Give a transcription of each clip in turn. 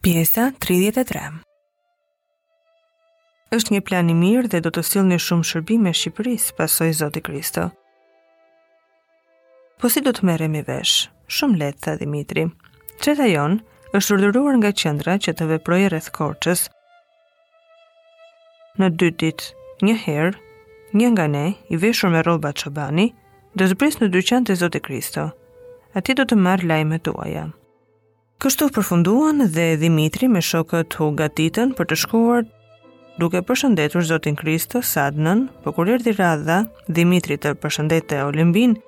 Pjesa tridhjetë e tre Është një plan i mirë dhe do të sillni shumë shërbime Shqipërisë, pasoi zoti Kristo. Po si do të merremi vesh? Shumë lehtë, tha Dhimitri. Çeta jonë është urdhëruar nga qendra që të veprojë rreth Korçës. Në dy ditë, një herë, një nga ne, i veshur me rroba çobani, do zbresë në dyqan te zoti Kristo. Aty do të marrë lajmet tuaja. Kështu përfunduan dhe Dhimitri me shokët u gatitën për të shkuar duke përshëndetur zotin Kristo, s'andejmi, po kur erdhi radha, Dhimitri të përshëndeste Olimbinë,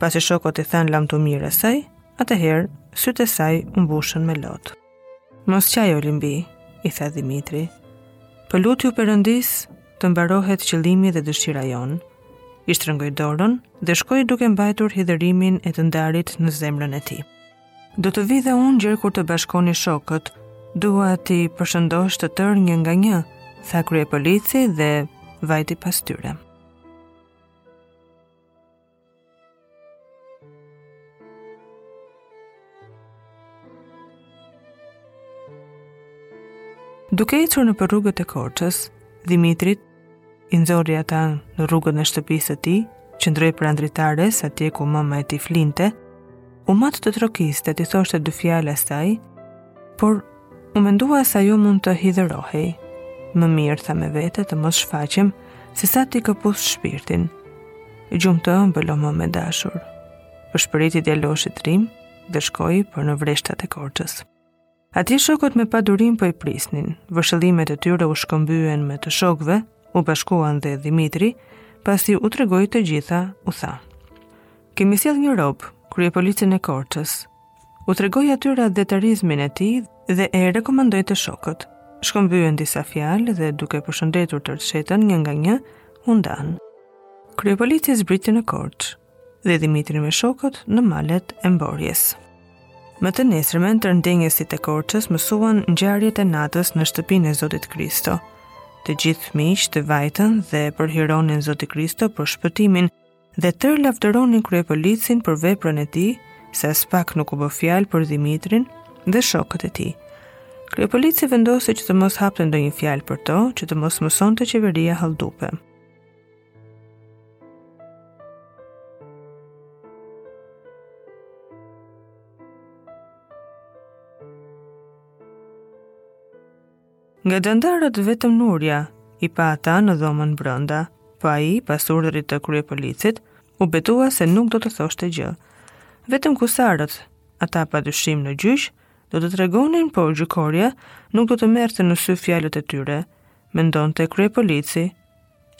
pasi shokët i thanë lamtumirë saj, atëherë, sytë e saj u mbushën me lot. Mos qaj Olimbi, i tha Dhimitri, po lutju Perëndisë të mbarohet qëllimi dhe dëshira jonë. I shtrëngoi dorën dhe shkoi duke mbajtur hidhërimin e të ndarit në zemrën e tij. Do të vij dhe unë gjer kur të bashkoni shokët, dua t'i përshëndosh të tërë një nga një, tha kryepolici dhe vajti pas tyre. Duke ecur nëpër rrugët e Korçës, Dhimitrit i nxori ata në rrugën e shtëpisë së tij, qëndroi pranë dritares atje ku mëma e tij flinte. U mat të trokiste t'i thoshte dy fjalë asaj, por u mendua se ajo mund të hidhërohej. Më mirë tha me vete të mos shfaqem sesa t'i këpus shpirtin. Gjumë të ëmbël, o mëmë e dashur. Përshpëriti djaloshi trim dhe shkoi për në vreshtat e Korçës. Atje shokët me padurim po i prisnin. Vërshëllimet e tyre u shkëmbyen me të shokëve, u bashkuan dhe Dhimitri, pasi u tregoi të gjitha, u tha: "Kemi sjellë një rob, kryepolicin e Korçës." U tregoi atyre atdhetarizmin e tij dhe e rekomandoi te shokët. Shkëmbyen disa fjalë dhe duke përshëndetur tërë çetën një nga një, u ndanë. Kryepolici zbriti në Korçë. dhe Dhimitri me shokët në malet e Mborjes. Më të nesërmen tërë ndenjësit e Korçës mësuan ngjarjet e natës në shtëpinë e zotit Kristo. Të gjithë miqtë vajtën dhe përhironin zotin Kristo për shpëtimin dhe tërë lavdëronin kryepolicin për veprën e tij, se aspak nuk u bë fjalë për Dhimitrin dhe shokët e tij. Kryepolici vendosi që të mos hapte ndonjë fjalë për to, që të mos mësonte qeveria halldupe. Nga xhandarët vetëm Nurja i pa ata në dhomën brënda, po ai pas urdhërit të kryepolicit, u betua se nuk do të thoshte gjë. Vetëm kusarët, ata pa dyshim në gjyq, do të tregonin, po gjykorja nuk do të merrte në sy fjalët e tyre, mendonte kryepolici,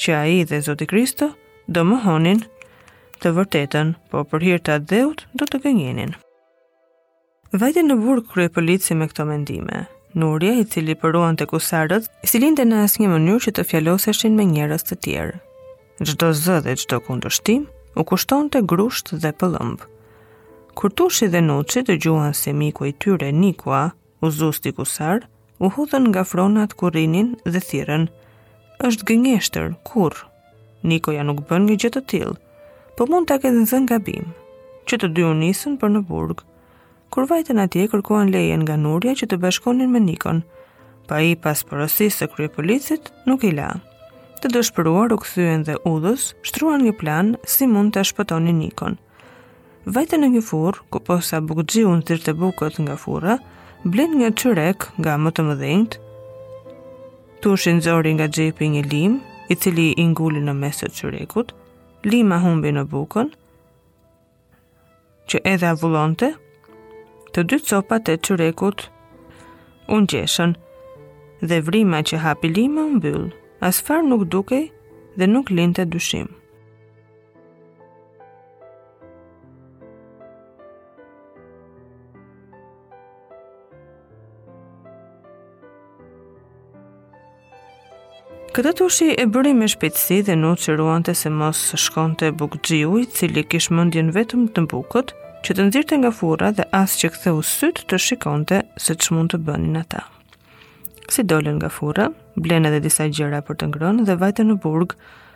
që ai dhe Zoti Kristo do mohonin të vërtetën, po për hir të atdheut do të gënjenin. Vajti në burg kryepolici me këto mendime. Nurja, i cili po ruante kusarët, s'i linte në asnjë mënyrë që të fjaloseshin me njerëz të tjerë. Çdo zë dhe çdo kundërshtim, u kushtonte grusht dhe pëllëmbë. Kur Tushi dhe Nuçi dëgjuan se miku i tyre Nikua u zu si kusar, u hodhën nga fronat ku rrinin dhe thirrën. Është gënjeshtër, kurrë. Nikoja nuk bën një gjë të tillë. Po mund ta kenë zënë gabim. Që të dy u nisën për në burg. Kur vajtën atje kërkuan leje nga Nurja që të bashkohin me Nikon. Po ai pas porosisë së kryepolicit, nuk i la. Të dëshpëruar u kthyen dhe udhës, shtruan një plan si mund ta shpëtonin Nikon. Vajtën në një furrë, ku posa bukëxhiu nxirrte bukët nga furra, blenë një çyrek nga më të mëdhenjt, Tushi nxori nga xhepi një limë, i cili e nguli në mes të çyrekut, lima humbi në bukën, që edhe avullonte, të dy copat e çyrekut u ngjeshën, dhe vrima që hapi lima u mbyll, asfare nuk dukej dhe nuk linte dyshim. Këtë Tushi e bëri me shpejtësi dhe Nuçi ruante se mos shikonte bukëxhiu i cili kish mëndjen vetëm te bukët, që të nxirrte nga furra dhe as që ktheu sytë të shikonte se ç'mund të bënin ata. Si dolën nga furra, blenë edhe disa gjëra për të ngrënë dhe vajtën në burg,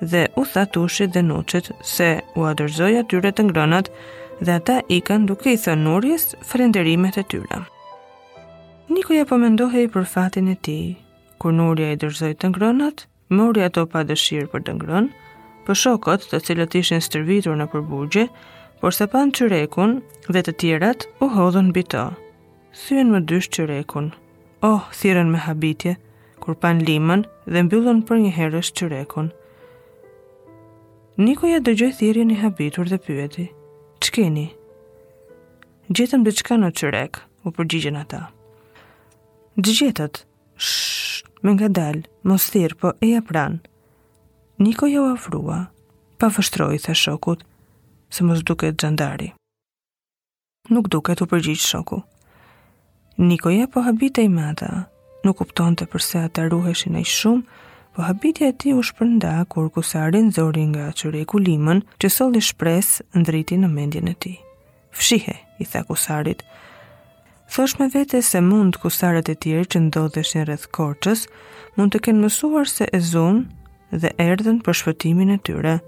dhe u tha Tushit dhe Nuçit se ua dorëzoi atyre të ngrënat dhe ata ikën duke i thënë Nurjes falënderimet e tyre. Nikoja po mendohej për fatin e tij, kur Nurja i dorëzoi të ngrënat, i mori ato pa dëshirë për të ngrënë, po shokët të cilët ishin stërvitur nëpër burgje, porsa panë çyrekun dhe të tjerat u hodhën mbi to, Thyen më dysh çyrekun. Oh, thirën me habitje, kur panë limën dhe mbyllën përnjëherësh çyrekun. Nikoja dëgjoi thirrjen i habitur dhe pyeti. Ç'keni? Gjetëm diçka në çyrek, u përgjigjën ata. Gjetët. Shh, më ngadalë, mos thirr, po eja pranë. Nikoja u afrua, pa vështroi tha shokut, se mos duket xhandari. Nuk duket u përgjigj shoku. Nikoja po habitej me ata. Nuk kuptonte përse ata ruheshin aq shumë, po habitja e tij u shpërnda kur kusari nxori nga çyreku limën që solli. Shpresë ndriti në mendjen e tij. Fshihe, i tha kusarit. Thosh me vete se mund kusarët e tjerë që ndodheshin rreth Korçës, mund të kenë mësuar se e zunë dhe erdhën për shpëtimin e tyre.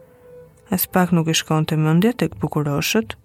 Aspak nuk i shkonte mëndja te të bukuroshët,